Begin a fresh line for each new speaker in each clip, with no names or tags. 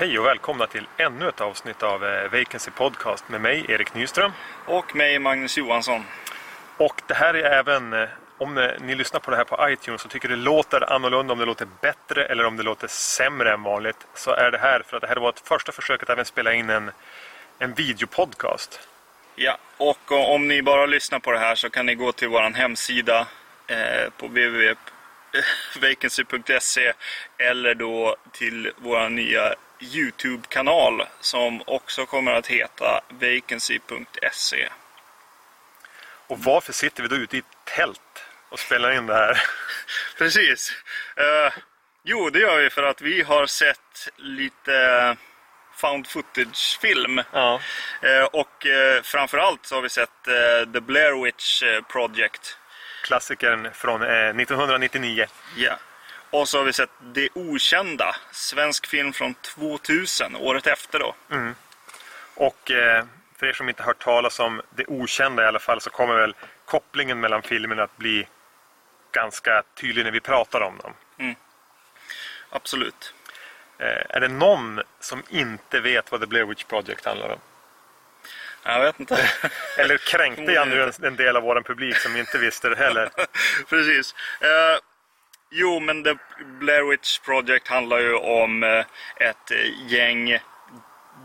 Hej och välkomna till ännu ett avsnitt av eh, Vacancy Podcast med mig, Erik Nyström.
Och mig, Magnus Johansson.
Och det här är även, eh, om eh, ni lyssnar på det här på iTunes och tycker det låter annorlunda, om det låter bättre eller om det låter sämre än vanligt, så är det här för att det här var ett första försök att även spela in en, en videopodcast.
Ja, och om ni bara lyssnar på det här så kan ni gå till vår hemsida eh, på www.vacancy.se eller då till vår nya Youtube-kanal som också kommer att heta vacancy.se.
Och varför sitter vi då ute i ett tält och spelar in det här?
Precis. Eh, jo, det gör vi för att vi har sett lite found footage-film.
Ja.
Eh, och eh, framförallt så har vi sett eh, The Blair Witch eh, Project.
Klassikern från eh, 1999.
Ja. Och så har vi sett Det Okända, svensk film från 2000, året efter då.
Och eh, för er som inte hört talas om det okända i alla fall så kommer väl kopplingen mellan filmerna att bli ganska tydlig när vi pratar om dem.
Absolut.
Eh, är det någon som inte vet vad The Blair Witch Project handlar om?
Jag vet inte.
Eller kränkte jag nu en, en del av vår publik som inte visste det heller?
Precis. Eh, jo, men The Blair Witch Project handlar ju om eh, ett eh, gäng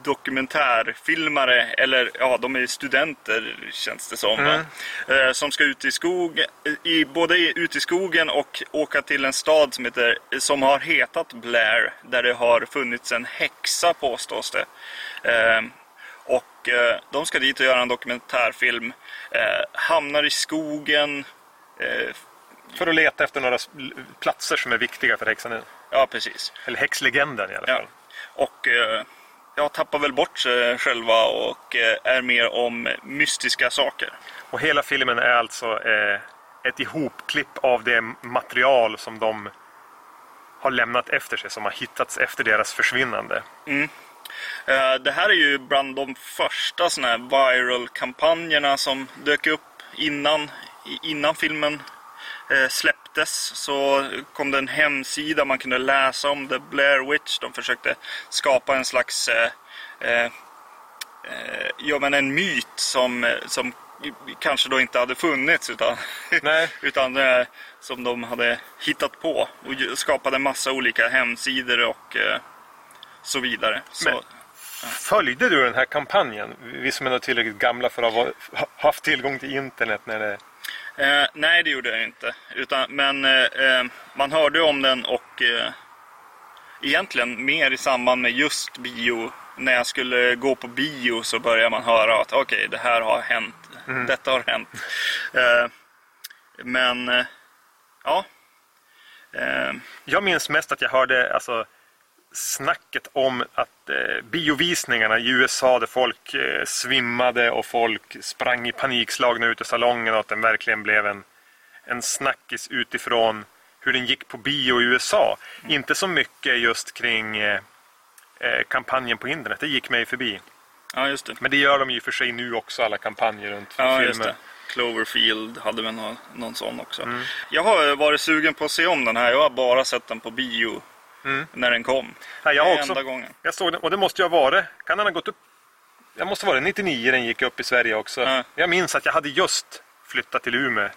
dokumentärfilmare, eller ja, de är studenter känns det som. Va? Eh, som ska ut i skog, i, både ut i skogen och åka till en stad som, heter, som har hetat Blair, där det har funnits en häxa påstås det. Eh, och eh, de ska dit och göra en dokumentärfilm, eh, hamnar i skogen, eh,
För att leta efter några platser som är viktiga för häxan.
ja precis.
Eller häxlegenden i alla
Ja.
fall.
Och eh, jag tappar väl bort sig själva och eh, är mer om mystiska saker.
Och hela filmen är alltså eh, ett ihopklipp av det material som de har lämnat efter sig, som har hittats efter deras försvinnande.
Eh, det här är ju bland de första såna här viral-kampanjerna som dök upp innan, innan filmen eh, släpptes. Så kom det en hemsida man kunde läsa om The Blair Witch. De försökte skapa en slags eh, eh, eh, ja, men en myt som, eh, som kanske då inte hade funnits utan, utan eh, som de hade hittat på och skapade en massa olika hemsidor och eh, så vidare. Så,
Men- Följde du den här kampanjen? Vi som är tillräckligt gamla för att ha haft tillgång till internet när det...
Eh, nej, det gjorde jag inte. Utan, men eh, eh, man hörde om den och eh, egentligen mer i samband med just bio. När jag skulle gå på bio så började man höra att okej, det här har hänt. Detta har hänt. Eh, men, eh, ja. Eh,
Jag minns mest att jag hörde alltså, snacket om att eh, biovisningarna i USA där folk eh, svimmade och folk sprang i panikslagna ut ur salongen och att den verkligen blev en, en snackis utifrån hur den gick på bio i USA. Inte så mycket just kring eh, eh, kampanjen på internet, det gick mig förbi.
ja, just det.
Men det gör de ju för sig nu också, alla kampanjer runt
Ja,
filmer.
Cloverfield hade väl någon, någon sån också. Jag har varit sugen på att se om den här. Jag har bara sett den på bio när den kom.
Ja, jag också,
enda gången.
Jag såg den, och det måste ha varit, kan den ha gått upp? Jag måste vara 99 den gick upp i Sverige också.
Ja.
Jag minns att jag hade just flyttat till Umeå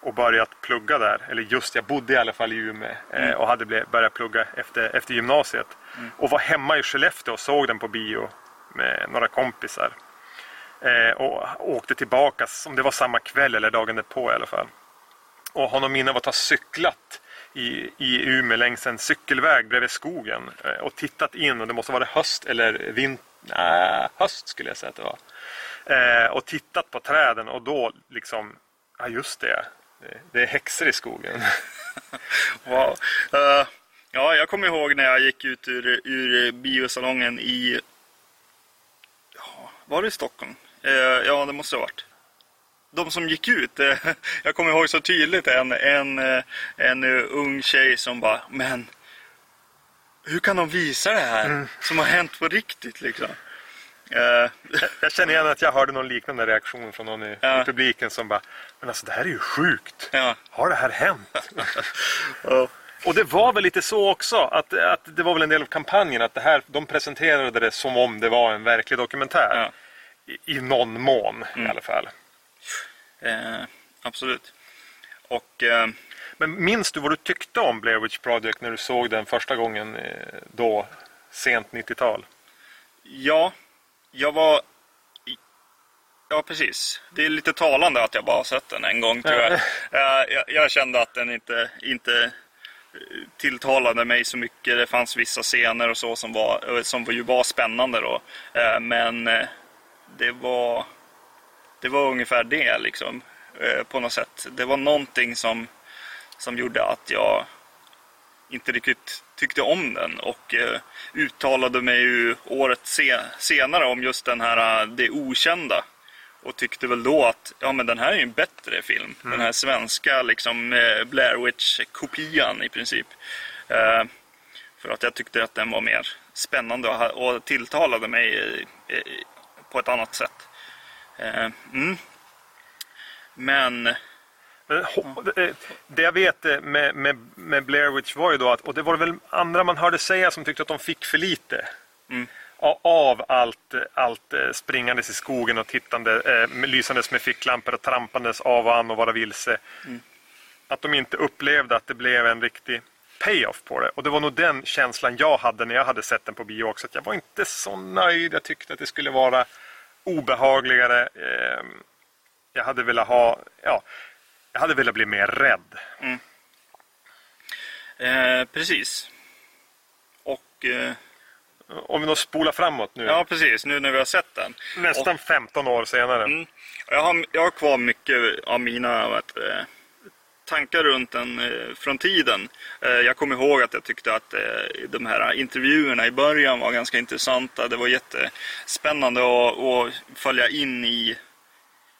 och börjat plugga där. Eller just, jag bodde i alla fall i Umeå eh, och hade börjat plugga efter, efter gymnasiet. Och var hemma i Skellefteå och såg den på bio med några kompisar. Eh, och åkte tillbaka, om det var samma kväll eller dagen därpå i alla fall. Och har någon minne av att ha cyklat i, i Umeå längs en cykelväg bredvid skogen eh, och tittat in och det måste vara höst eller vinter. Nej, höst skulle jag säga att det var. Eh, och tittat på träden och då liksom, ja just det, det- är häxor i skogen.
Wow. Uh, ja, jag kommer ihåg när jag gick ut ur, ur biosalongen i... Ja, var det i Stockholm? Uh, ja, det måste ha varit. De som gick ut, eh, jag kommer ihåg så tydligt en, en, eh, en eh, ung tjej som bara Men hur kan de visa det här
Mm.
som har hänt på riktigt liksom? Eh,
Jag känner igen att jag hörde någon liknande reaktion från någon i,
Ja.
i publiken som bara Men alltså det här är ju sjukt!
ja.
Har det här hänt?
Ja.
Och det var väl lite så också, att, att det var väl en del av kampanjen att det här, de presenterade det som om det var en verklig dokumentär.
Ja.
I, I någon mån
Mm.
i alla fall.
Eh, absolut. Och eh,
Men minns du vad du tyckte om Blair Witch Project när du såg den första gången eh, då, sent 90-tal?
ja, jag var... Ja, precis. Det är lite talande att jag bara har sett den en gång tror jag. Eh, jag, jag kände att den inte, inte eh, tilltalade mig så mycket. Det fanns vissa scener och så som, var, som ju var spännande då. Men det var, det var ungefär det liksom. eh, På något sätt. Det var någonting som, som gjorde att jag inte riktigt tyckte om den och eh, uttalade mig ju året se, senare om just den här eh, Det Okända. Och tyckte väl då att ja, men den här är ju en bättre film. Den här svenska liksom eh, Blair Witch-kopian i princip. Eh, för att jag tyckte att den var mer spännande och, tilltalade mig på ett annat sätt. Eh, mm. Men
Men, ho- eh, Det jag vet eh, med, med, med Blair Witch var ju då att, och det var väl andra man hörde säga som tyckte att de fick för lite.
Mm.
Av allt, eh, allt eh, springandes i skogen och tittande, eh, med- lysandes med ficklampor och trampandes av och an och vara vilse. Att de inte upplevde att det blev en riktig payoff på det. Och det var nog den känslan jag hade när jag hade sett den på bio också. Att jag var inte så nöjd. Jag tyckte att det skulle vara obehagligare. Eh, jag hade velat ha, ja, jag hade velat bli mer rädd.
eh, precis. Och eh,
Om vi då spolar framåt nu,
ja, precis. Nu när vi har sett den.
nästan 15 år senare.
Mm. Jag, har, jag har kvar mycket av mina vet, tankar runt den eh, från tiden. Eh, jag kommer ihåg att jag tyckte att eh, de här intervjuerna i början var ganska intressanta. Det var jättespännande att, följa in i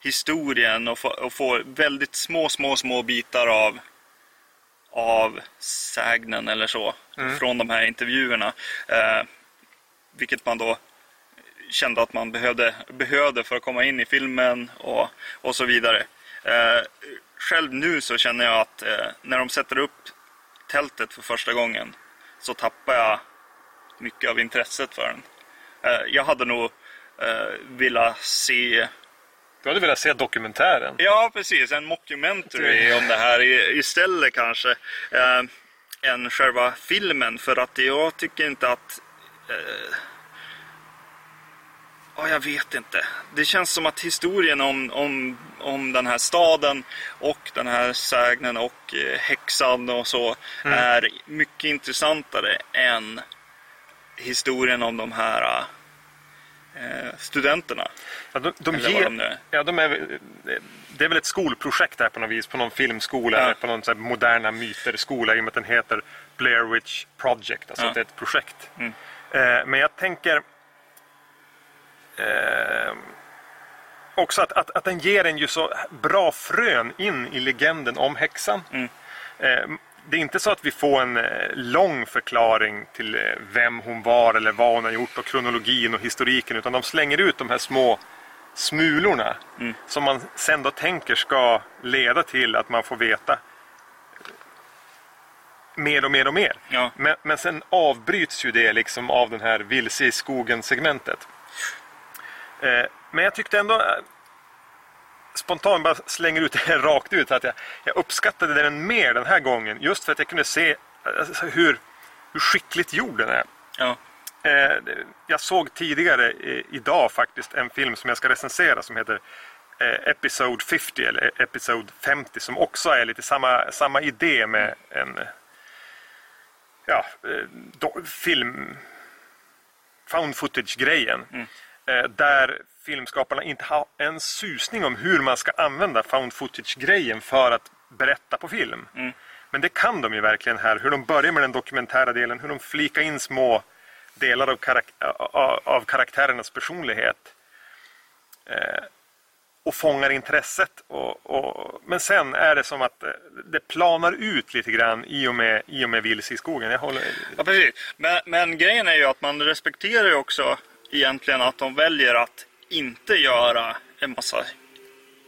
historien och få, väldigt små, små, små bitar av av sägnen eller så från de här intervjuerna. Eh, vilket man då kände att man behövde, behövde för att komma in i filmen och, och så vidare. Eh, själv nu så känner jag att eh, när de sätter upp tältet för första gången så tappar jag mycket av intresset för den. Eh, jag hade nog eh, velat se
Du hade velat se dokumentären.
Ja, precis. En mockumentary om det här istället kanske. Eh, än själva filmen. För att jag tycker inte att... Ja, jag vet inte. Det känns som att historien om, om, om den här staden och den här sägnen och eh, häxan och så är mycket intressantare än historien om de här eh, studenterna.
Ja, de, de ger,
de
ja, de är, det är väl ett skolprojekt här på något vis, på någon filmskola,
Ja.
eller på någon så moderna myter-skola, i och med att den heter Blair Witch Project, alltså
Ja.
det är ett projekt.
Mm.
Eh, men jag tänker eh, också att, att, att den ger en ju så bra frön in i legenden om häxan.
Mm.
Eh, det är inte så att vi får en eh, lång förklaring till eh, vem hon var eller vad hon har gjort och kronologin och historiken utan de slänger ut de här små smulorna
Mm.
som man sen då tänker ska leda till att man får veta mer och mer och mer.
Ja.
Men, men sen avbryts ju det liksom av den här vilse i skogen-segmentet. Eh, men jag tyckte ändå eh, spontant bara slänger ut det rakt ut att jag, jag uppskattade den mer den här gången just för att jag kunde se alltså, hur, hur skickligt gjord den är.
Ja.
Eh, jag såg tidigare eh, idag faktiskt en film som jag ska recensera som heter eh, Episode 50 eller Episode 50 som också är lite samma, samma idé med en ja, eh, do, film found footage-grejen. Eh, där filmskaparna inte har en susning om hur man ska använda found footage-grejen för att berätta på film. Men det kan de ju verkligen här. Hur de börjar med den dokumentära delen, hur de flikar in små delar av, karak av, av karaktärernas personlighet. Eh, och fångar intresset. Och, och, men sen är det som att eh, det planar ut lite grann i och med, i och med Vilse i skogen. Jag håller...
Ja, precis. Men, men grejen är ju att man respekterar ju också egentligen att de väljer att inte göra en massa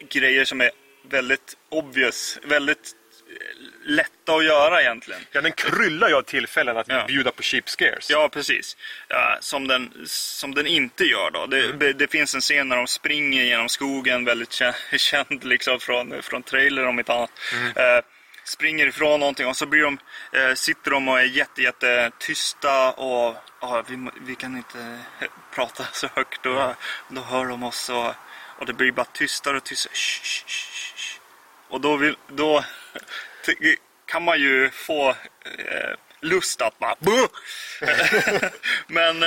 grejer som är väldigt obvious, väldigt eh, lätta att göra egentligen.
Ja, den kryllar ju av tillfällen att
Ja.
bjuda på cheap scares.
Ja, precis. Ja, som, den, som den inte gör då. Det,
Mm.
det, finns en scen när de springer genom skogen, väldigt kä- känd liksom från, från trailer om inte annat.
Mm.
Eh, springer ifrån någonting och så blir de, eh, sitter de och är jätte, jätte tysta och ja, vi, vi kan inte prata så högt. Och,
Mm.
Då hör de oss och, och det blir bara tystare och tystare. Och då, vill, då kan man ju få eh, lust att bara "Buh!" men,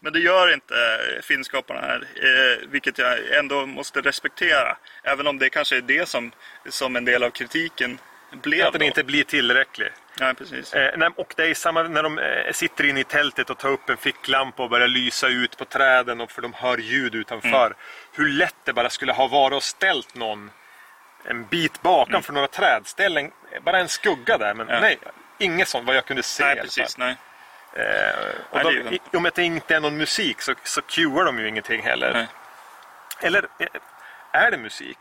men det gör inte filmskaparna här, eh, vilket jag ändå måste respektera. Även om det kanske är det som, som en del av kritiken blev.
Att den
då.
inte blir tillräcklig.
Ja, precis.
Eh, och det är samma när de eh, sitter inne i tältet och tar upp en ficklampa och börjar lysa ut på träden och för de hör ljud utanför.
Mm.
Hur lätt det bara skulle ha varit att ställt någon en bit bakom för några träd. Ställ en, bara en skugga där. Men
Mm. Ja.
nej, inget sånt vad jag kunde se.
Nej, precis. Nej.
Eh, och
Nej,
de,
det är ju-
i, att det inte är någon musik så, så cuear de ju ingenting heller.
Nej.
Eller eh, är det musik?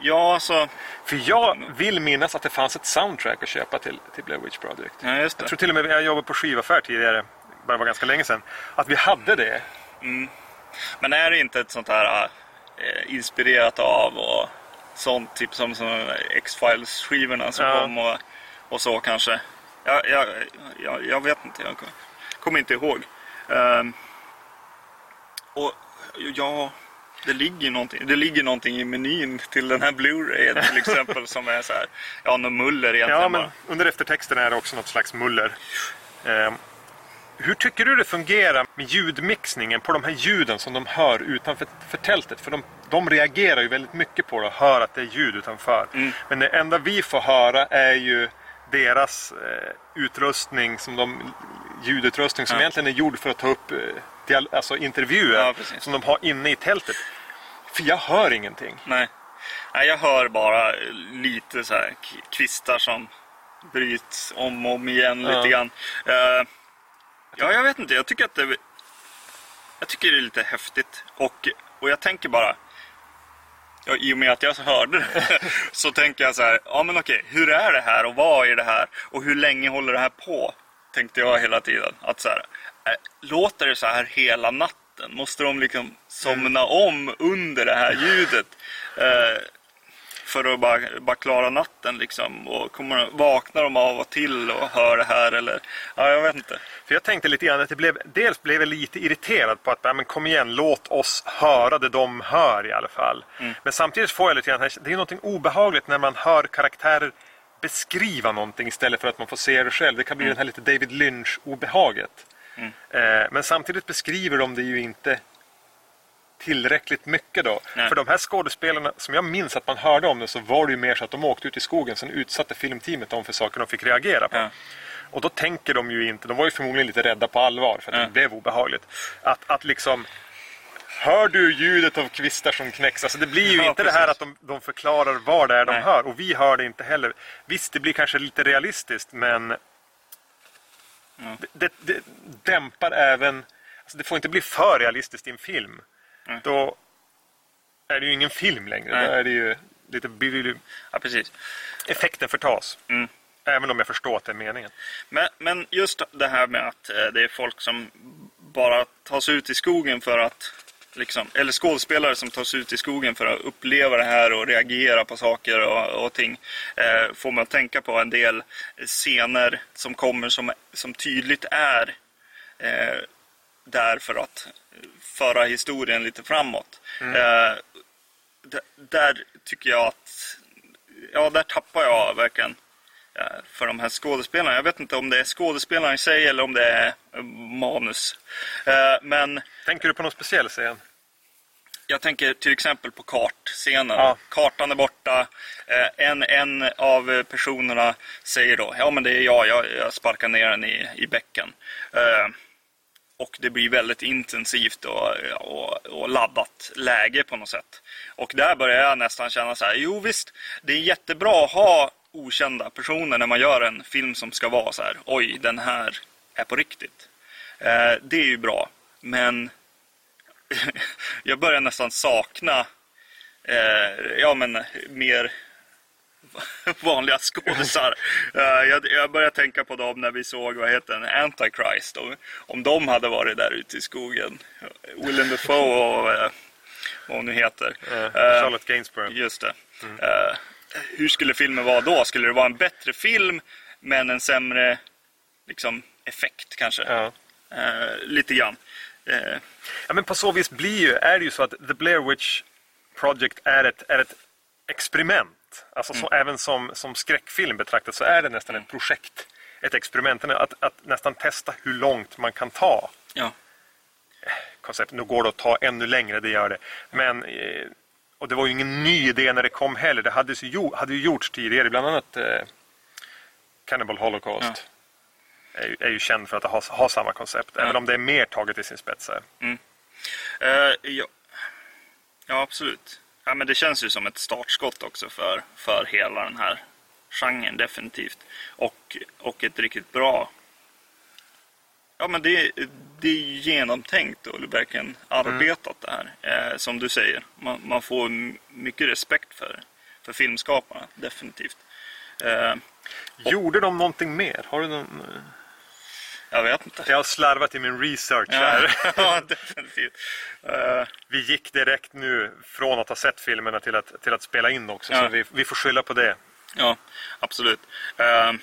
Ja, alltså.
För jag vill minnas att det fanns ett soundtrack att köpa till, till Blair Witch Project.
Ja, just det.
Jag tror till och med jag jobbade på skivaffär tidigare, bara var ganska länge sedan, att vi hade det.
Men är det inte ett sånt här eh, inspirerat av och sånt, typ som, som X-Files-skivorna som
Ja.
kom och, och så kanske? Jag, jag, jag, jag vet inte, jag kommer inte ihåg. Ehm, och ja, det ligger, någonting, det ligger någonting i menyn till den här Blu-ray till exempel som är så här, ja, någon muller egentligen
Ja,
bara.
men under eftertexten är det också något slags muller. Eh, hur tycker du det fungerar med ljudmixningen på de här ljuden som de hör utanför för tältet? För de, de reagerar ju väldigt mycket på det och hör att det är ljud utanför.
Mm.
Men det enda vi får höra är ju deras eh, utrustning, som de, ljudutrustning som
Ja.
egentligen är gjord för att ta upp eh, alltså intervjuer
Ja,
som de har inne i tältet. För jag hör ingenting.
Nej. Nej, jag hör bara lite så här kvistar som bryts om och om igen
Ja.
lite grann. Eh, ja, jag vet inte. Jag tycker att det, jag tycker det är lite häftigt. Och, och jag tänker bara, ja, i och med att jag hörde det, så tänker jag så här, ja men okej, hur är det här och vad är det här och hur länge håller det här på? Tänkte jag hela tiden. Att så här, eh, låter det så här hela natten? Måste de liksom somna om under det här ljudet? Eh, för att bara, bara klara natten liksom. Och kommer, vaknar de av och till och hör det här eller? Ja, jag vet inte.
För jag tänkte lite grann att det blev, dels blev jag lite irriterad på att, men kom igen, låt oss höra det de hör i alla fall. Men samtidigt får jag lite grann, det är något obehagligt när man hör karaktärer beskriva någonting istället för att man får se det själv. Det kan bli den här lite David Lynch-obehaget. Eh, men samtidigt beskriver de det ju inte tillräckligt mycket då.
Nej.
För de här skådespelarna, som jag minns att man hörde om det, så var det ju mer så att de åkte ut i skogen, sen utsatte filmteamet dem för saker de fick reagera på.
Ja.
Och då tänker de ju inte, de var ju förmodligen lite rädda på allvar för att
Ja.
det blev obehagligt. Att, att liksom, hör du ljudet av kvistar som knäcks? Alltså det blir ju
Ja,
inte det här
precis.
att de, de förklarar vad det är de
Nej.
hör och vi hör det inte heller. Visst, det blir kanske lite realistiskt men det, det, det dämpar även, alltså det får inte bli för realistiskt i en film.
Nej.
Då är det ju ingen film längre.
Nej.
Då är det ju lite,
Ja, precis.
effekten förtas.
Mm.
Även om jag förstår att det är meningen.
Men, men just det här med att eh, det är folk som bara tar sig ut i skogen för att Liksom, eller skådespelare som tar sig ut i skogen för att uppleva det här och reagera på saker och, och ting. Eh, får man tänka på en del scener som kommer som, som tydligt är eh, där för att föra historien lite framåt. Eh, d- där tycker jag att ja, där tappar jag verkligen eh, för de här skådespelarna. Jag vet inte om det är skådespelarna i sig eller om det är manus. Eh, Men
Tänker du på någon speciell scen?
jag tänker till exempel på kartscenen.
Ja.
Kartan är borta. Eh, En, en av personerna säger då, ja men det är jag, jag, jag sparkar ner den i, i bäcken. Eh, och det blir väldigt intensivt och, och, och laddat läge på något sätt. Och där börjar jag nästan känna så här, jo visst, det är jättebra att ha okända personer när man gör en film som ska vara så här, oj, den här är på riktigt. Eh, det är ju bra, men jag börjar nästan sakna eh, ja, men mer vanliga skådisar. Uh, jag, jag började tänka på dem när vi såg, vad heter den, Antichrist. Och, om de hade varit där ute i skogen. Willem Dafoe och uh, vad hon nu heter.
Uh, Charlotte Gainsborough.
Just det. Mm. Hur skulle filmen vara då? Skulle det vara en bättre film men en sämre liksom, effekt kanske? Ja. lite grann.
Ja, men på så vis blir ju, är det ju så att The Blair Witch Project är ett, är ett experiment Alltså mm. så, även som, som skräckfilm betraktat så är det nästan ett projekt. Ett experiment. Att, att nästan testa hur långt man kan ta.
Ja.
Koncept. Nu går det att ta ännu längre, det gör det. Men, eh, och det var ju ingen ny idé när det kom heller. Det hade ju, hade ju gjorts tidigare, bland annat eh, Cannibal Holocaust. Ja. Är, ju, är ju känd för att ha, ha samma koncept, ja. även om det är mer taget i sin spets.
Mm. Uh, ja. ja, absolut. Ja, men det känns ju som ett startskott också för, för hela den här genren definitivt. Och, och ett riktigt bra... Ja men det, det är genomtänkt och verkligen arbetat mm. det här. Eh, som du säger, man, man, får mycket respekt för, för filmskaparna, definitivt.
Eh, Gjorde de någonting mer? Har du någon...
Jag vet inte.
Jag har slarvat i min research här.
ja, definitivt.
Uh, vi gick direkt nu från att ha sett filmerna till att, till att spela in också. Ja. Så vi, vi får skylla på det.
Ja, absolut. Uh,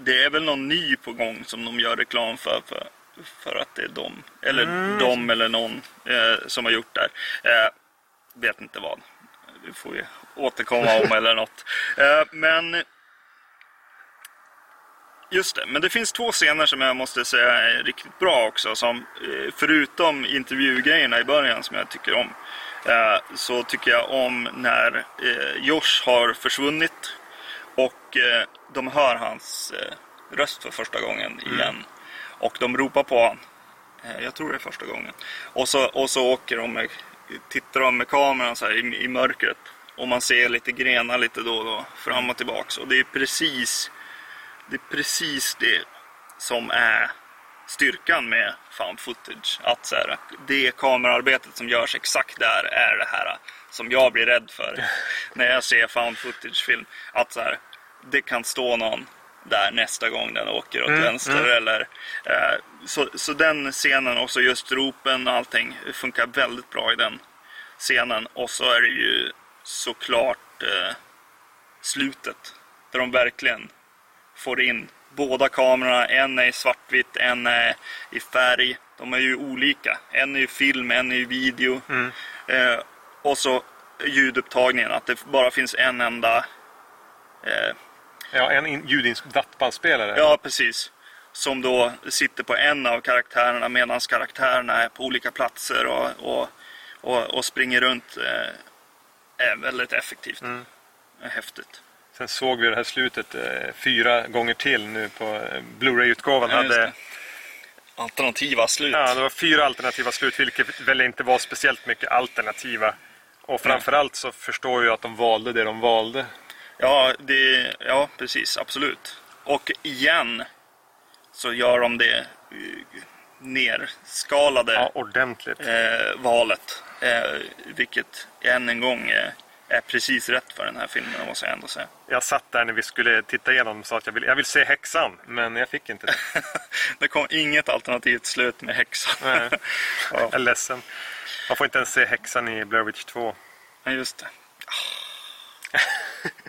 det är väl någon ny på gång som de gör reklam för. För, för att det är de. Eller mm. de eller någon som har gjort det här. vet inte vad. Det får vi återkomma om eller något. men Just det, men det finns två scener som jag måste säga är riktigt bra också. Som, eh, förutom intervjugrejerna i början som jag tycker om. Eh, så tycker jag om när eh, Josh har försvunnit. Och de hör hans röst för första gången mm. igen. Mm. Och de ropar på honom. Jag tror det är första gången. Och så, och så åker de med, tittar de med kameran så här i, i mörkret. Och man ser lite grenar lite då och då fram och tillbaks. Och det är precis det är precis det som är styrkan med found footage. Att så här, det kamerarbetet som görs exakt där är det här som jag blir rädd för när jag ser found footage-film. Att så här, det kan stå någon där nästa gång den åker åt mm, vänster. Mm. Eller, eh, så, så den scenen och så just ropen och allting funkar väldigt bra i den scenen. Och så är det ju såklart eh, slutet. Där de verkligen får in båda kamerorna. En är i svartvitt, en är i färg. De är ju olika. En är ju film, en är ju video. Mm. Eh, och så ljudupptagningen, att det bara finns en enda...
Eh, ja, en ljudinspelare.
Ja, precis. Som då sitter på en av karaktärerna medan karaktärerna är på olika platser och, och, och, och springer runt. Eh, är väldigt effektivt. Mm. Häftigt.
Sen såg vi det här slutet eh, fyra gånger till nu på eh, Blu-ray-utgåvan. Ja, hade
Alternativa slut.
Ja, det var fyra alternativa slut, vilket väl inte var speciellt mycket alternativa. Och framförallt så förstår jag att de valde det de valde.
Ja, det, ja precis, absolut. Och igen så gör de det eh, nerskalade
ja, ordentligt.
Eh, valet. Eh, vilket än en gång eh, är precis rätt för den här filmen, måste jag ändå säga.
Jag satt där när vi skulle titta igenom och sa att jag vill, jag vill se häxan, men jag fick inte det.
det kom inget alternativt slut med häxan.
Nej, jag är ledsen. Man får inte ens se häxan i Blair Witch 2.
Ja, just det.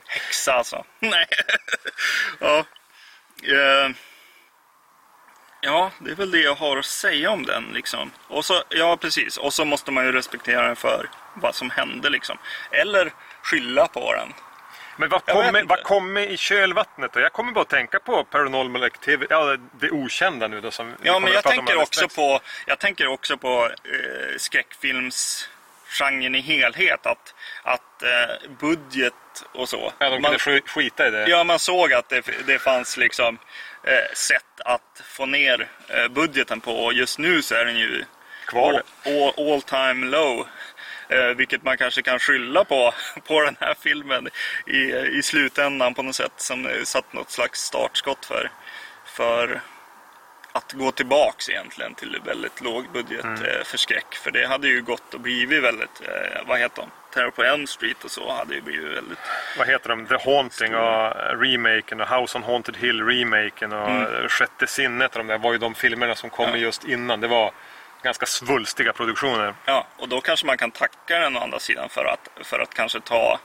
Häxa alltså. Nej. ja. Uh, ja, det är väl det jag har att säga om den liksom. Och så, ja precis. Och så måste man ju respektera den för vad som hände liksom. Eller skylla på den.
Men vad kommer, vad kommer i kölvattnet då? Jag kommer bara att tänka på Paranormal Activity, ja det okända nu då som
Ja men jag tänker också på, jag tänker också på eh, skräckfilms genren i helhet. Att, att eh, budget och så.
Ja, de kunde sk- skita i det.
Ja, man såg att det, det fanns liksom eh, sätt att få ner eh, budgeten på. Och just nu så är den ju
Kvar.
all, all, all time low. Eh, vilket man kanske kan skylla på, på den här filmen i, i slutändan på något sätt. Som satt något slags startskott för, för att gå tillbaks egentligen till väldigt låg budget
Mm.
eh, för skräck. För det hade ju gått och blivit väldigt, eh, vad heter de? Terror på Elm Street och så hade ju blivit väldigt
Vad heter de? The Haunting och remaken och House on Haunted Hill remaken och
Mm.
Sjätte sinnet och de där var ju de filmerna som kom just innan. Det var ganska svulstiga produktioner.
Ja, och då kanske man kan tacka den å andra sidan för att, för att kanske ta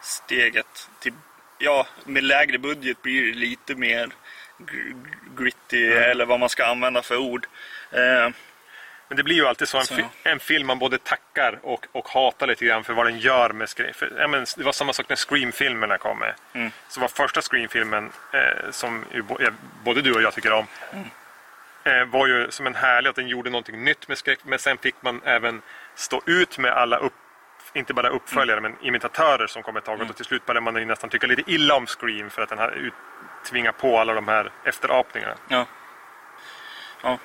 steget till... Ja, med lägre budget blir det lite mer gr- gritty, eller vad man ska använda för ord. Eh,
Men det blir ju alltid så. En,
Så.
fi- en film man både tackar och, och hatar lite grann för vad den gör med Scream. För, ja, men, det var samma sak när Scream-filmerna kom med.
Mm.
Så var första Scream-filmen, eh, som ju, ja, både du och jag tycker om,
Mm.
eh, var ju som en härlig att den gjorde någonting nytt med skräck. Men sen fick man även stå ut med alla upp inte bara uppföljare men imitatörer som kom ett tag. Och till slut började man ju nästan tycka lite illa om Scream för att den ut, tvingat på alla de här efterapningarna.
ja. Ja.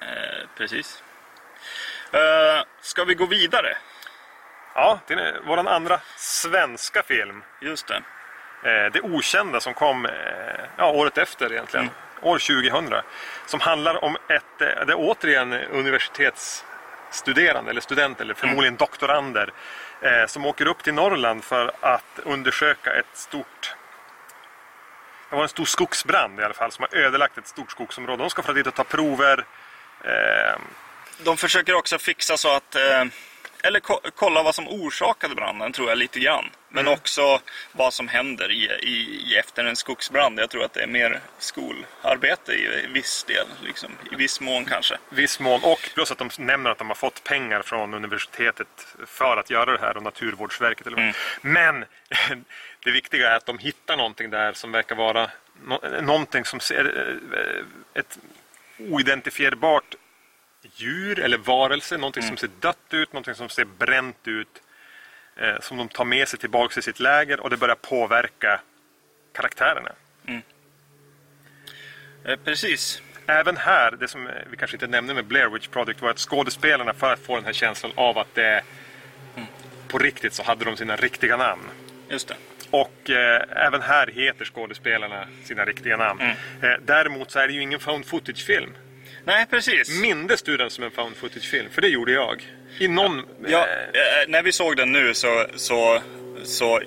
Eh, precis. Eh, ska vi gå vidare?
Ja, det är vår andra svenska film.
Just det.
Eh, det okända som kom eh, ja, året efter egentligen. År 2000. Som handlar om ett, eh, det är återigen universitetsstuderande eller student eller förmodligen doktorander. Eh, som åker upp till Norrland för att undersöka ett stort det var en stor skogsbrand i alla fall som har ödelagt ett stort skogsområde. De ska fara dit och ta prover. Eh,
De försöker också fixa så att... Eh, eller ko- kolla vad som orsakade branden, tror jag, lite grann. Men också vad som händer i, i, i efter en skogsbrand. Jag tror att det är mer skolarbete i, i viss del. Liksom. I viss mån kanske.
viss mån och plus att de nämner att de har fått pengar från universitetet för att göra det här och Naturvårdsverket. Eller vad.
Mm.
Men det viktiga är att de hittar någonting där som verkar vara nå- någonting som ser eh, ett oidentifierbart djur eller varelse, någonting
Mm.
som ser dött ut, någonting som ser bränt ut eh, som de tar med sig tillbaka till sitt läger och det börjar påverka karaktärerna.
Eh, precis.
Även här, det som eh, vi kanske inte nämnde med Blair Witch Project var att skådespelarna för att få den här känslan av att det är på riktigt så hade de sina riktiga namn.
Just det.
Och eh, även här heter skådespelarna sina riktiga namn. Eh, däremot så är det ju ingen found footage-film.
Nej, precis.
Mindes du den som en found footage-film? För det gjorde jag. I någon...
Ja,
eh,
eh, när vi såg den nu så, så, så,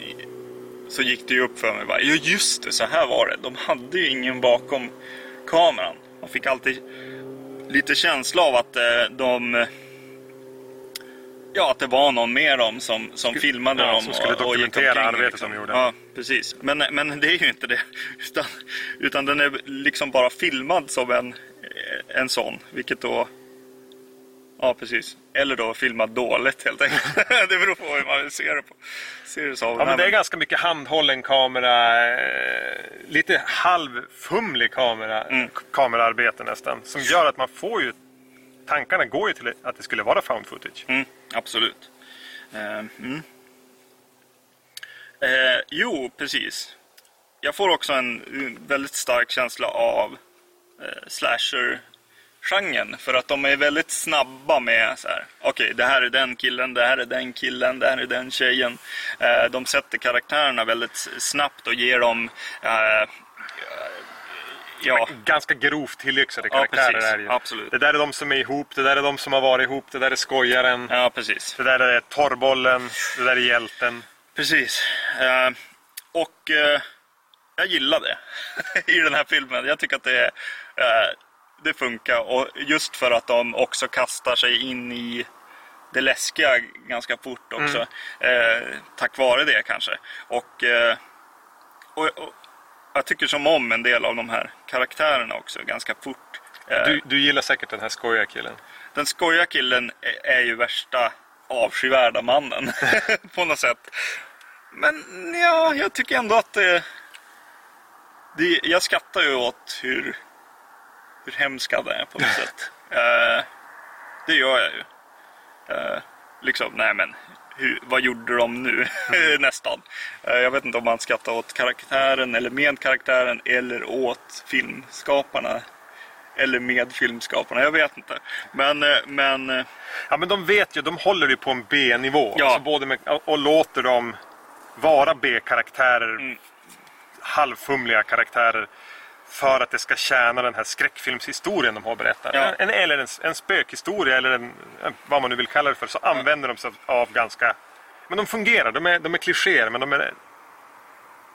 så gick det ju upp för mig. Bara, ja, just det, så här var det. De hade ju ingen bakom kameran. Man fick alltid lite känsla av att eh, de... Ja, att det var någon med dem som, som filmade
ja,
dem.
som skulle
och- och
dokumentera
omkring,
arbetet de gjorde.
Ja, precis. Men, men det är ju inte det. Utan, utan den är liksom bara filmad som en, en sån. Vilket då... Ja, precis. Eller då filmad dåligt helt enkelt. det beror på hur man ser det på. Ser det som.
Ja, men det är ganska mycket handhållen kamera, eh, lite halvfumlig kamera,
Mm.
k- kameraarbete nästan. Som gör att man får ju, tankarna går ju till att det skulle vara found footage.
Mm, absolut. Eh, mm. eh, jo, precis. Jag får också en väldigt stark känsla av eh, slasher-genren. För att de är väldigt snabba med så här. Okej, det här är den killen, det här är den killen, det här är den tjejen. Eh, de sätter karaktärerna väldigt snabbt och ger dem eh, Ja,
Ganska grovt tillyxade
Ja,
karaktärer
precis.
är det ju.
Absolut.
Det där är de som är ihop, det där är de som har varit ihop, det där är skojaren,
ja precis.
det där är torrbollen, det där är hjälten.
Precis. Eh, och eh, jag gillar det i den här filmen. Jag tycker att det, eh, det funkar. Och just för att de också kastar sig in i det läskiga ganska fort också. Eh, tack vare det kanske. Och, eh, och, och jag tycker som om en del av de här karaktärerna också ganska fort. Eh,
Du, du gillar säkert den här skojiga killen.
den skojiga killen är- är ju värsta avskyvärda mannen på något sätt. Men ja, jag tycker ändå att det, det... Jag skrattar ju åt hur, hur hemsk han är på något sätt. Eh, det gör jag ju. Eh, liksom, nej men, hur, vad gjorde de nu? Nästan. Eh, jag vet inte om man skrattar åt karaktären eller med karaktären eller åt filmskaparna. Eller med filmskaparna, jag vet inte. Men, eh, men eh,
Ja men de vet ju, de håller ju på en B-nivå.
Ja.
Alltså både med, och, och låter dem vara B-karaktärer,
Mm.
halvfumliga karaktärer. För att det ska tjäna den här skräckfilmshistorien de har berättat.
Ja.
En, eller en, en spökhistoria eller en, vad man nu vill kalla det för. Så använder de sig av ganska... Men de fungerar, de är, de är klichéer men de är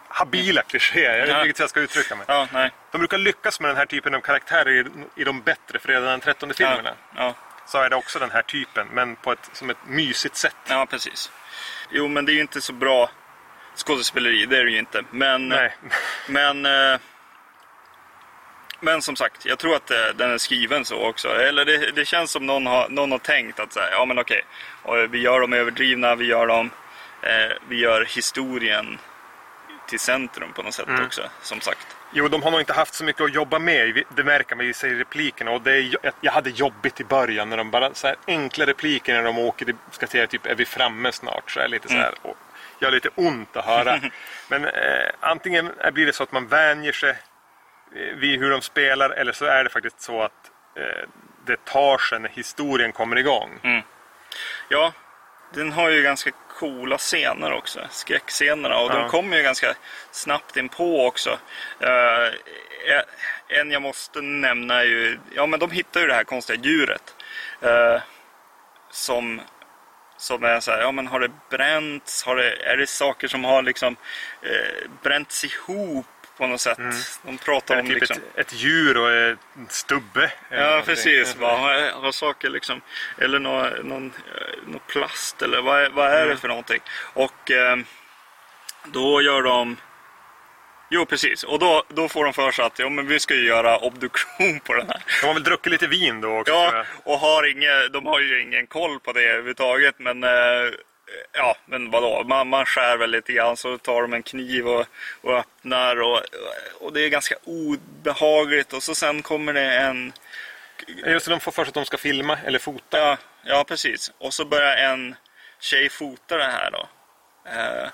habila klichéer. Jag vet inte hur jag ska uttrycka mig.
ja, nej.
De brukar lyckas med den här typen av karaktärer i, i de bättre Fredag den 13 filmerna.
Ja, ja.
Så är det också den här typen, men på ett, som ett mysigt sätt.
Ja, precis. Jo, men det är ju inte så bra skådespeleri, det är det ju inte. Men,
Nej.
men, eh, men som sagt, jag tror att eh, den är skriven så också. Eller det, det känns som någon har, någon har tänkt att säga, ja men okej, vi gör dem överdrivna, vi gör dem, eh, vi gör historien till centrum på något sätt
Mm.
också, som sagt.
Jo, de har nog inte haft så mycket att jobba med. Det märker man ju sig i replikerna. Och det är, jag hade jobbigt i början när de bara så här enkla repliker när de åker. Ska säga typ, är vi framme snart? Så är det lite så här. Och gör lite ont att höra. Men eh, antingen blir det så att man vänjer sig vid hur de spelar. Eller så är det faktiskt så att eh, det tar sig när historien kommer igång.
Ja, den har ju ganska coola scener också. Skräckscenerna. Och
Ja.
de kommer ju ganska snabbt in på också. Eh, en jag måste nämna är ju... Ja, men de hittar ju det här konstiga djuret. eh, som, som är så här, ja men har det bränts? Har det, är det saker som har liksom eh, bränts ihop på något sätt? De pratar
Eller
om
typ
liksom...
ett, ett djur och en stubbe.
Ja, precis. Va? Har, har saker liksom, eller någon, någon, eh, någon plast eller vad, vad är
Mm.
det för någonting? Och eh, då gör de Jo precis, och då, då får de för sig att ja, men vi ska ju göra obduktion på den här.
De har väl druckit lite vin då också.
Ja, och har inge, de har ju ingen koll på det överhuvudtaget. Men eh, ja, men vadå? Man, man skär väl lite grann så tar de en kniv och, och öppnar och, och det är ganska obehagligt. Och så sen kommer det en
Just det, de får för sig att de ska filma eller fota.
Ja, ja, precis. Och så börjar en tjej fota det här då. Eh,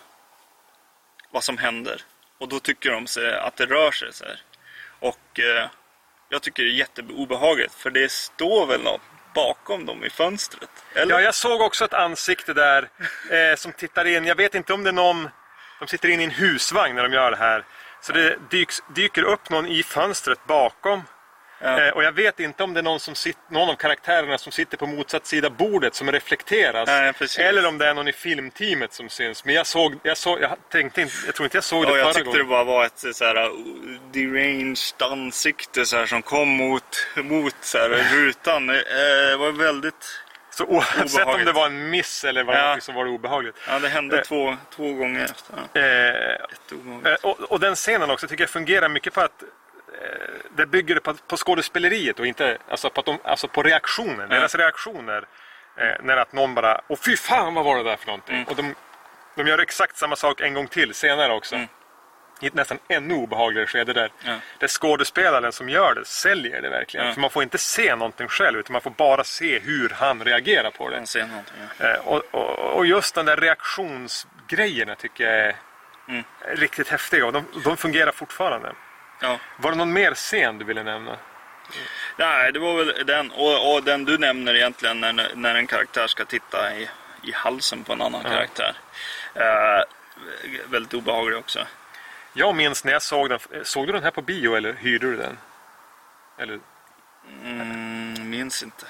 vad som händer. Och då tycker de sig att det rör sig så här. Och eh, jag tycker det är jätteobehagligt. För det står väl något bakom dem i fönstret. Eller?
Ja, jag såg också ett ansikte där eh, som tittar in. Jag vet inte om det är någon... De sitter in i en husvagn när de gör det här. Så det dyks, dyker upp någon i fönstret bakom.
Ja.
Eh, och jag vet inte om det är någon, som sit, någon av karaktärerna som sitter på motsatt sida bordet som reflekteras.
Precis.
eller om det är någon i filmteamet som syns. Men jag såg, jag såg, jag tänkte inte, jag tror inte jag såg det
Ja, jag
förra
tyckte det
gången.
bara var ett så här, uh, deranged ansikte så här, som kom mot, mot så här, rutan. Eh, Det var väldigt...
Så oavsett om det var en miss eller vad
Ja.
så var det obehagligt.
Ja, det hände
Eh.
två, två gånger efter. Ja,
Eh. Eh, Och, och den scenen också tycker jag fungerar mycket på att det bygger på, på skådespeleriet och inte alltså på, de, alltså på reaktionen. Deras reaktioner. Eh, när att någon bara Åh fy fan vad var det där för någonting?
Mm.
Och de, de gör exakt samma sak en gång till senare också. I ett nästan ännu obehagligare skede där.
Ja.
Där skådespelaren som gör det säljer det verkligen. För man får inte se någonting själv utan man får bara se hur han reagerar på det. Eh, och, och, och just den där reaktionsgrejerna tycker jag är
Mm.
riktigt häftiga och de, de fungerar fortfarande.
Ja.
Var det någon mer scen du ville nämna?
Nej, det var väl den. Och, och den du nämner egentligen när, när en karaktär ska titta i, i halsen på en annan karaktär. Eh, väldigt obehaglig också.
Jag minns när jag såg den. Såg du den här på bio eller hyrde du den? Eller,
Mm, minns inte.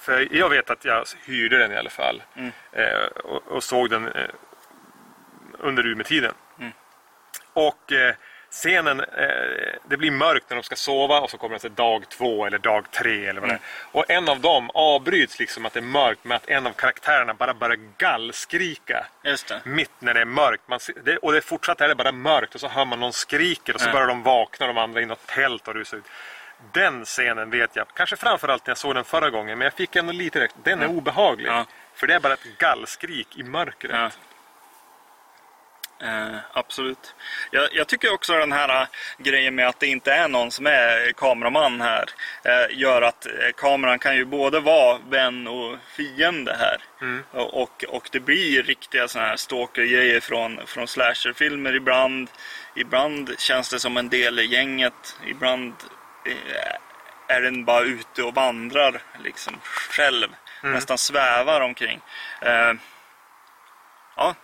för jag vet att jag hyrde den i alla fall.
Mm.
Eh, och, och såg den eh, under Umeå-tiden.
Mm.
Och eh, scenen, eh, det blir mörkt när de ska sova och så kommer det dag två eller dag tre eller vad
Mm.
det är. Och en av dem avbryts liksom att det är mörkt med att en av karaktärerna bara börjar gallskrika.
Just det.
Mitt när det är mörkt. Man det, och det fortsatt är det bara mörkt och så hör man någon skriker och så
Ja.
börjar de vakna de andra i något tält och rusar ut. Den scenen vet jag, kanske framförallt när jag såg den förra gången, men jag fick ändå lite rätt. Den är obehaglig.
Ja.
För det är bara ett gallskrik i mörkret.
Ja. Eh, absolut. Jag, jag tycker också den här eh, grejen med att det inte är någon som är kameraman här eh, gör att eh, kameran kan ju både vara vän och fiende här. Och, och, och det blir riktiga sådana här stalker-grejer från, från slasherfilmer ibland. Ibland känns det som en del i gänget. Ibland eh, är den bara ute och vandrar liksom själv. Nästan svävar omkring. Eh, ja,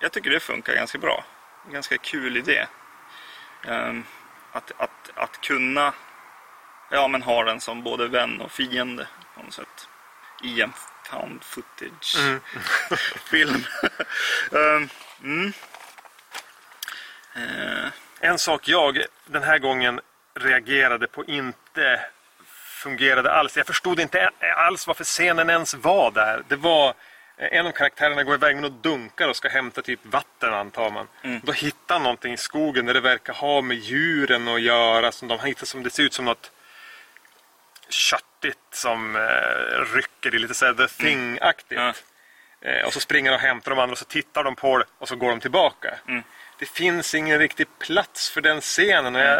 jag, tycker det funkar ganska bra. Ganska kul idé. Ehm, att, att, att kunna ja, men ha den som både vän och fiende på något sätt. I en found footage film. Ehm, mm. Eh,
En sak jag den här gången reagerade på inte fungerade alls. Jag förstod inte alls varför scenen ens var där. Det var en av karaktärerna går iväg med något dunkar och ska hämta typ vatten antar man. Då hittar han någonting i skogen där det verkar ha med djuren att göra. Som de hittar som det ser ut som något köttigt som eh, rycker. Det är lite såhär The Thing-aktigt.
Ja.
Eh, och så springer de och hämtar de andra och så tittar de på det och så går de tillbaka.
Mm.
Det finns ingen riktig plats för den scenen. Och jag,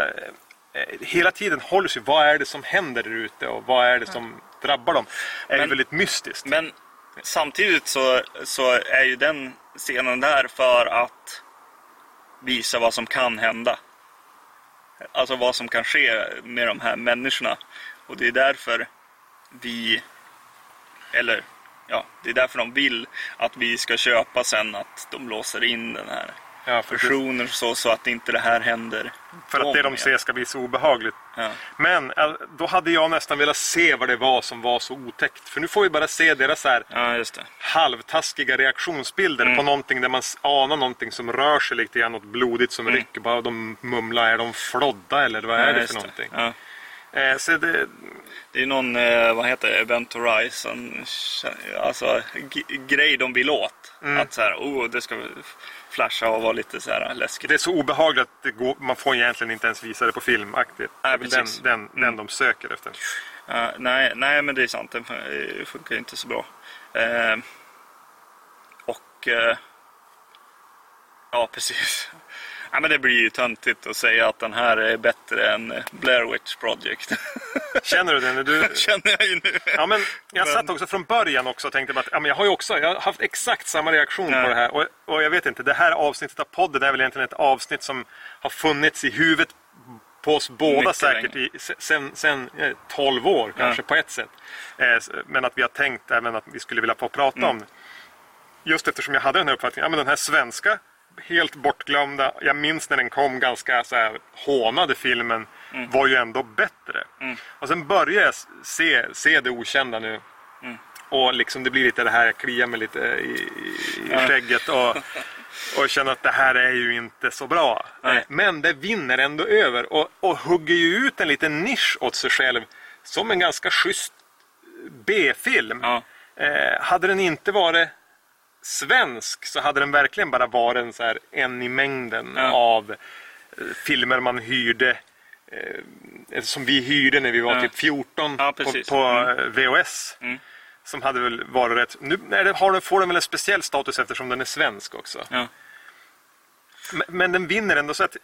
eh, hela tiden håller sig, vad är det som händer där ute och vad är det som drabbar dem? är ju
Men-
väldigt mystiskt.
Men samtidigt så, så är ju den scenen där för att visa vad som kan hända. Alltså vad som kan ske med de här människorna. Och det är därför vi, eller ja, det är därför de vill att vi ska köpa sen att de låser in den här
ja, för,
personen så, så att inte det här händer.
för att det de ser ska bli så obehagligt.
Ja.
Men eh, då hade jag nästan velat se vad det var som var så otäckt. För nu får vi bara se deras här
ja, det.
halvtaskiga reaktionsbilder
Mm.
på någonting där man anar någonting som rör sig lite grann. Något blodigt som
Mm.
rycker. Bara de mumlar. Är de flodda eller vad är
ja,
det för någonting?
Ja.
Eh, så det,
Det är någon, eh, vad heter det, Event Horizon, alltså grej de vill åt.
Mm.
Att så här, oh, det ska flasha och vara lite så här läskigt.
det är så obehagligt att det går, man får egentligen inte ens visa det på filmaktigt.
Nej,
Det är den,
precis.
den, den de söker efter.
Ja, nej, nej, men det är sant. Den fun- funkar inte så bra. Eh, och... Eh, ja, precis. Ja, men det blir ju töntigt att säga att den här är bättre än eh, Blair Witch Project.
Känner du det? När du,
Känner jag ju nu.
Ja, men jag
Men-
satt också från början också och tänkte att ja, men jag har ju också jag har haft exakt samma reaktion
Ja.
på det här. Och, och jag vet inte, det här avsnittet av podden är väl egentligen ett avsnitt som har funnits i huvudet på oss båda
Mycket
säkert i, se- sen, sen eh, 12 år kanske på ett sätt. Eh, men att vi har tänkt även att vi skulle vilja få prata
Mm.
om det. Just eftersom jag hade den här uppfattningen, ja men den här svenska helt bortglömda, jag minns när den kom ganska så här hånade filmen
Mm.
var ju ändå bättre. Och sen börjar jag se, se det okända nu.
Mm.
Och liksom det blir lite det här, jag kliar mig lite i, i, i skägget och, och känner att det här är ju inte så bra.
Nej.
Men det vinner ändå över och, och hugger ju ut en liten nisch åt sig själv som en ganska schysst B-film.
Ja.
Eh, hade den inte varit svensk så hade den verkligen bara varit en, så här, en i mängden
Ja.
av eh, filmer man hyrde. Eh, som vi hyrde när vi var
Ja.
typ 14
Ja,
på, på
Mm.
eh, VHS.
Mm.
Som hade väl varit rätt... Nu det, har den, får den väl en speciell status eftersom den är svensk också.
Ja.
Men, men den vinner ändå så att...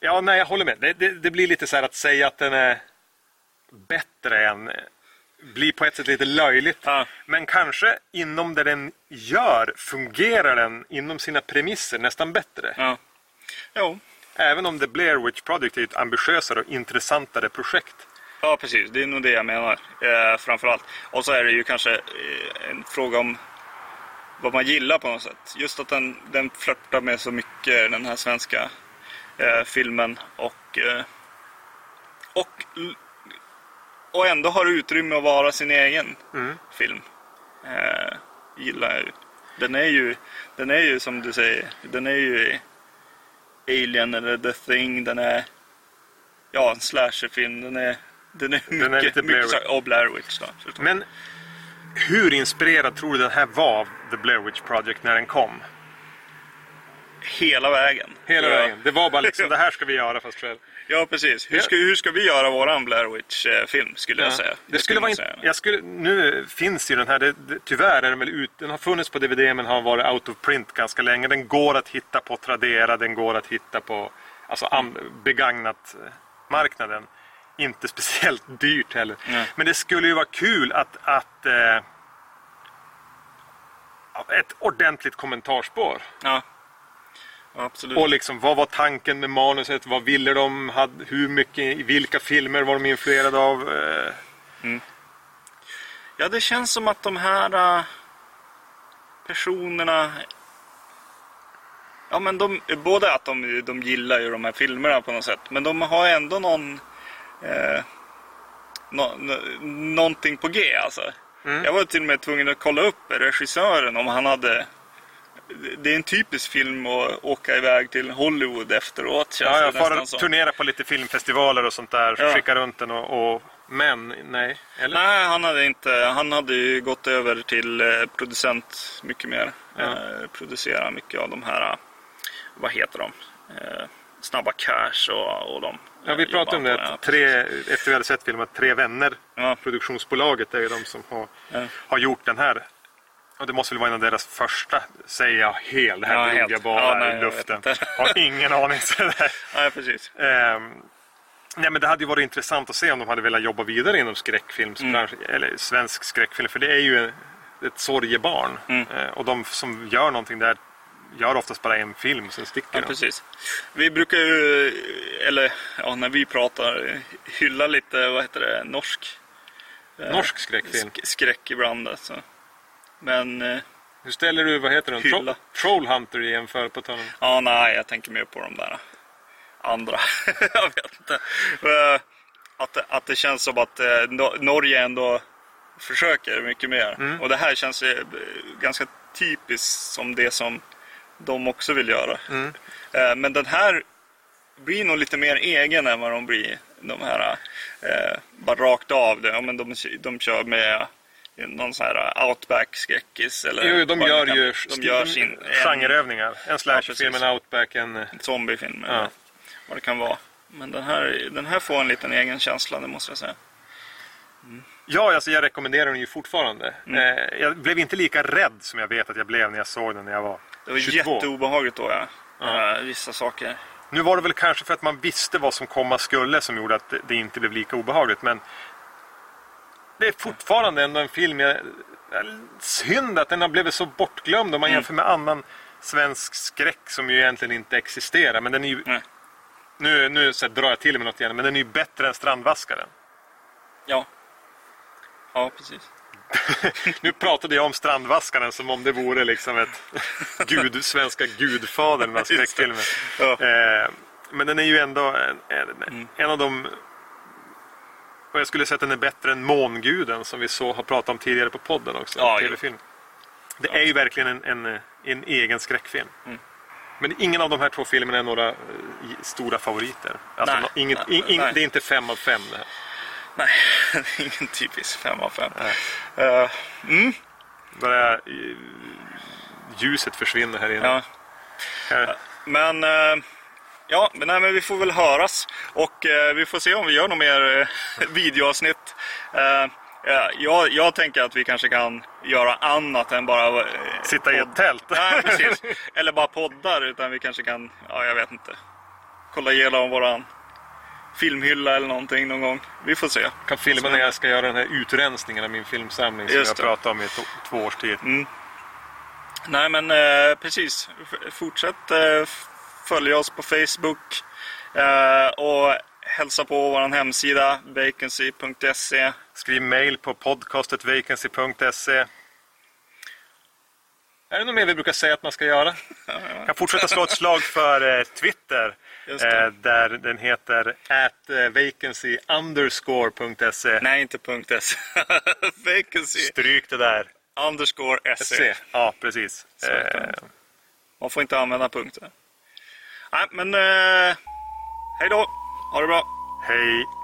Ja, nej, jag håller med. Det, det, det blir lite så här att säga att den är bättre än... Blir på ett sätt lite löjligt.
Ja.
Men kanske inom det den gör fungerar den inom sina premisser nästan bättre.
ja. Jo.
Även om The Blair Witch Project är ett ambitiösare och intressantare projekt.
Ja, precis. Det är nog det jag menar. Eh, framförallt. Och så är det ju kanske eh, en fråga om vad man gillar på något sätt. Just att den, den flörtar med så mycket, den här svenska eh, filmen. Och, eh, och, och ändå har utrymme att vara sin egen
Mm.
film. Eh, gillar jag ju. Den är ju, den är ju som du säger, den är ju Alien eller The Thing. Den är ja, en slasherfilm. Den är, den är mycket,
är lite Blair
mycket och Blair Witch då. förstås.
Men hur inspirerad tror du den här var av The Blair Witch Project när den kom?
hela vägen.
Hela vägen. Det var bara liksom, det här ska vi göra fast själv.
Ja, precis. Hur ska, hur ska vi göra våran Blair Witch-film, skulle jag säga.
Det skulle vara in...
säga.
jag skulle... Nu finns ju den här, det, det, tyvärr är den väl ut... Den har funnits på DVD men har varit out of print ganska länge. Den går att hitta på Tradera, den går att hitta på alltså, an... begagnat eh, marknaden. Inte speciellt dyrt heller.
Nej.
Men det skulle ju vara kul att, att eh... ett ordentligt kommentarspår.
Ja. Absolut.
Och liksom, vad var tanken med manuset? Vad ville de? Hade, hur mycket, vilka filmer var de influerade av? Eh,
Ja, det känns som att de här äh, personerna... Ja, men de, både att de, de gillar ju de här filmerna på något sätt, men de har ändå någon... Eh, nå, nå, någonting på G alltså.
Mm.
Jag var till och med tvungen att kolla upp regissören om han hade... Det är en typisk film att åka iväg till Hollywood efteråt känns
Ja, jag får turnera på lite filmfestivaler och sånt där.
Ja.
Skicka runt den och, och... Men, nej. Eller?
Nej, han hade inte. Han hade ju gått över till eh, producent mycket mer.
Ja.
Eh, producera mycket av de här, eh, vad heter de? Eh, Snabba Cash och, och de.
Ja, vi
eh,
pratade om det. Att tre, efter vi hade sett filmen, att Tre Vänner,
Ja.
produktionsbolaget, är ju de som har, har gjort den här. Och det måste väl vara en av deras första, säger jag hel. Det här
Ja, helt.
bara
Ja,
i luften. Har ingen aning.
Nej, precis.
Ehm, nej, men det hade ju varit intressant att se om de hade velat jobba vidare inom skräckfilmsbranschen,
Mm.
eller svensk skräckfilm, för det är ju ett sorgebarn.
Mm.
Eh, och de som gör någonting där gör oftast bara en film, sen sticker
Ja,
de.
precis. Vi brukar ju, eller ja, när vi pratar, hylla lite, vad heter det, norsk eh,
Norsk skräckfilm.
sk- skräck ibland. Alltså. Men, eh,
Hur ställer du, vad heter den?
Hylla.
Troll, Trollhunter jämför på tal om-
Ja, nej, jag tänker mer på de där andra. jag vet inte. Eh, Att, att det känns som att eh, Nor- Norge ändå försöker mycket mer.
Mm.
Och det här känns ju, eh, ganska typiskt som det som de också vill göra.
Mm.
Eh, Men den här blir nog lite mer egen än vad de blir. De här eh, bara rakt av. Det. Ja, men de, de kör med någon sån här outback-skräckis.
Jo, de gör
kan-
ju
de gör sin en
genreövningar. En slasherfilm, en outback, en... eh,
zombiefilm
Ja.
vad det kan vara. Men den här, den här får en liten egen känsla, det måste jag säga.
Ja, alltså jag rekommenderar den ju fortfarande.
Mm.
Eh, jag blev inte lika rädd som jag vet att jag blev när jag såg den när jag var
Det var
22.
jätteobehagligt då, ja.
Ja.
Eh, vissa saker.
Nu var det väl kanske för att man visste vad som komma skulle som gjorde att det- det inte blev lika obehagligt. Men det är fortfarande ändå en film. Jag, synd att den har blivit så bortglömd om man
Mm.
jämför med annan svensk skräck som ju egentligen inte existerar. Men den är ju,
Nej.
nu, nu så drar jag till med något igen, men den är ju bättre än Strandvaskaren.
Ja. Ja, precis.
Nu pratade jag om Strandvaskaren som om det vore liksom ett gud, svenska gudfadern
det.
skräckfilmer.
Ja.
Eh, men den är ju ändå en, en, en av de... Och jag skulle säga att den är bättre än Månguden som vi så har pratat om tidigare på podden också.
Ja,
TV-film. Det är ju verkligen en, en, en egen skräckfilm.
Mm.
Men ingen av de här två filmerna är några eh, stora favoriter. Alltså,
Nej,
inget,
nej,
in, in,
nej.
Det är inte fem av fem det här.
Nej, det är ingen typisk 5 av 5. Uh, mm,
Bara eh, ljuset försvinner här inne.
ja.
Här.
Men, eh, ja, men, nej, men vi får väl höras. Och eh, vi får se om vi gör något mer eh, videoavsnitt. Eh, ja, jag, jag tänker att vi kanske kan göra annat än bara... eh,
Sitta i ett tält.
Nej, precis. Eller bara poddar, utan vi kanske kan, ja jag vet inte. Kolla igenom våran filmhylla eller någonting någon gång. Vi får se.
kan filma när jag ska göra den här utrensningen av min filmsamling som jag pratade om i två års tid.
Nej men eh, precis. Fortsätt eh, f- följa oss på Facebook. Eh, och hälsa på vår hemsida vacancy.se.
Skriv mail på podcastetvacancy.se. Är det något mer vi brukar säga att man ska göra? Jag kan fortsätta slå ett slag för eh, Twitter. Eh, där den heter at eh, vacancy underscore.se.
Nej, inte .se. vacancy
Stryk det där.
underscore se.
Ja, precis. Eh,
Man får inte använda punkter. Nej, men eh, hej då. Ha det bra.
hej.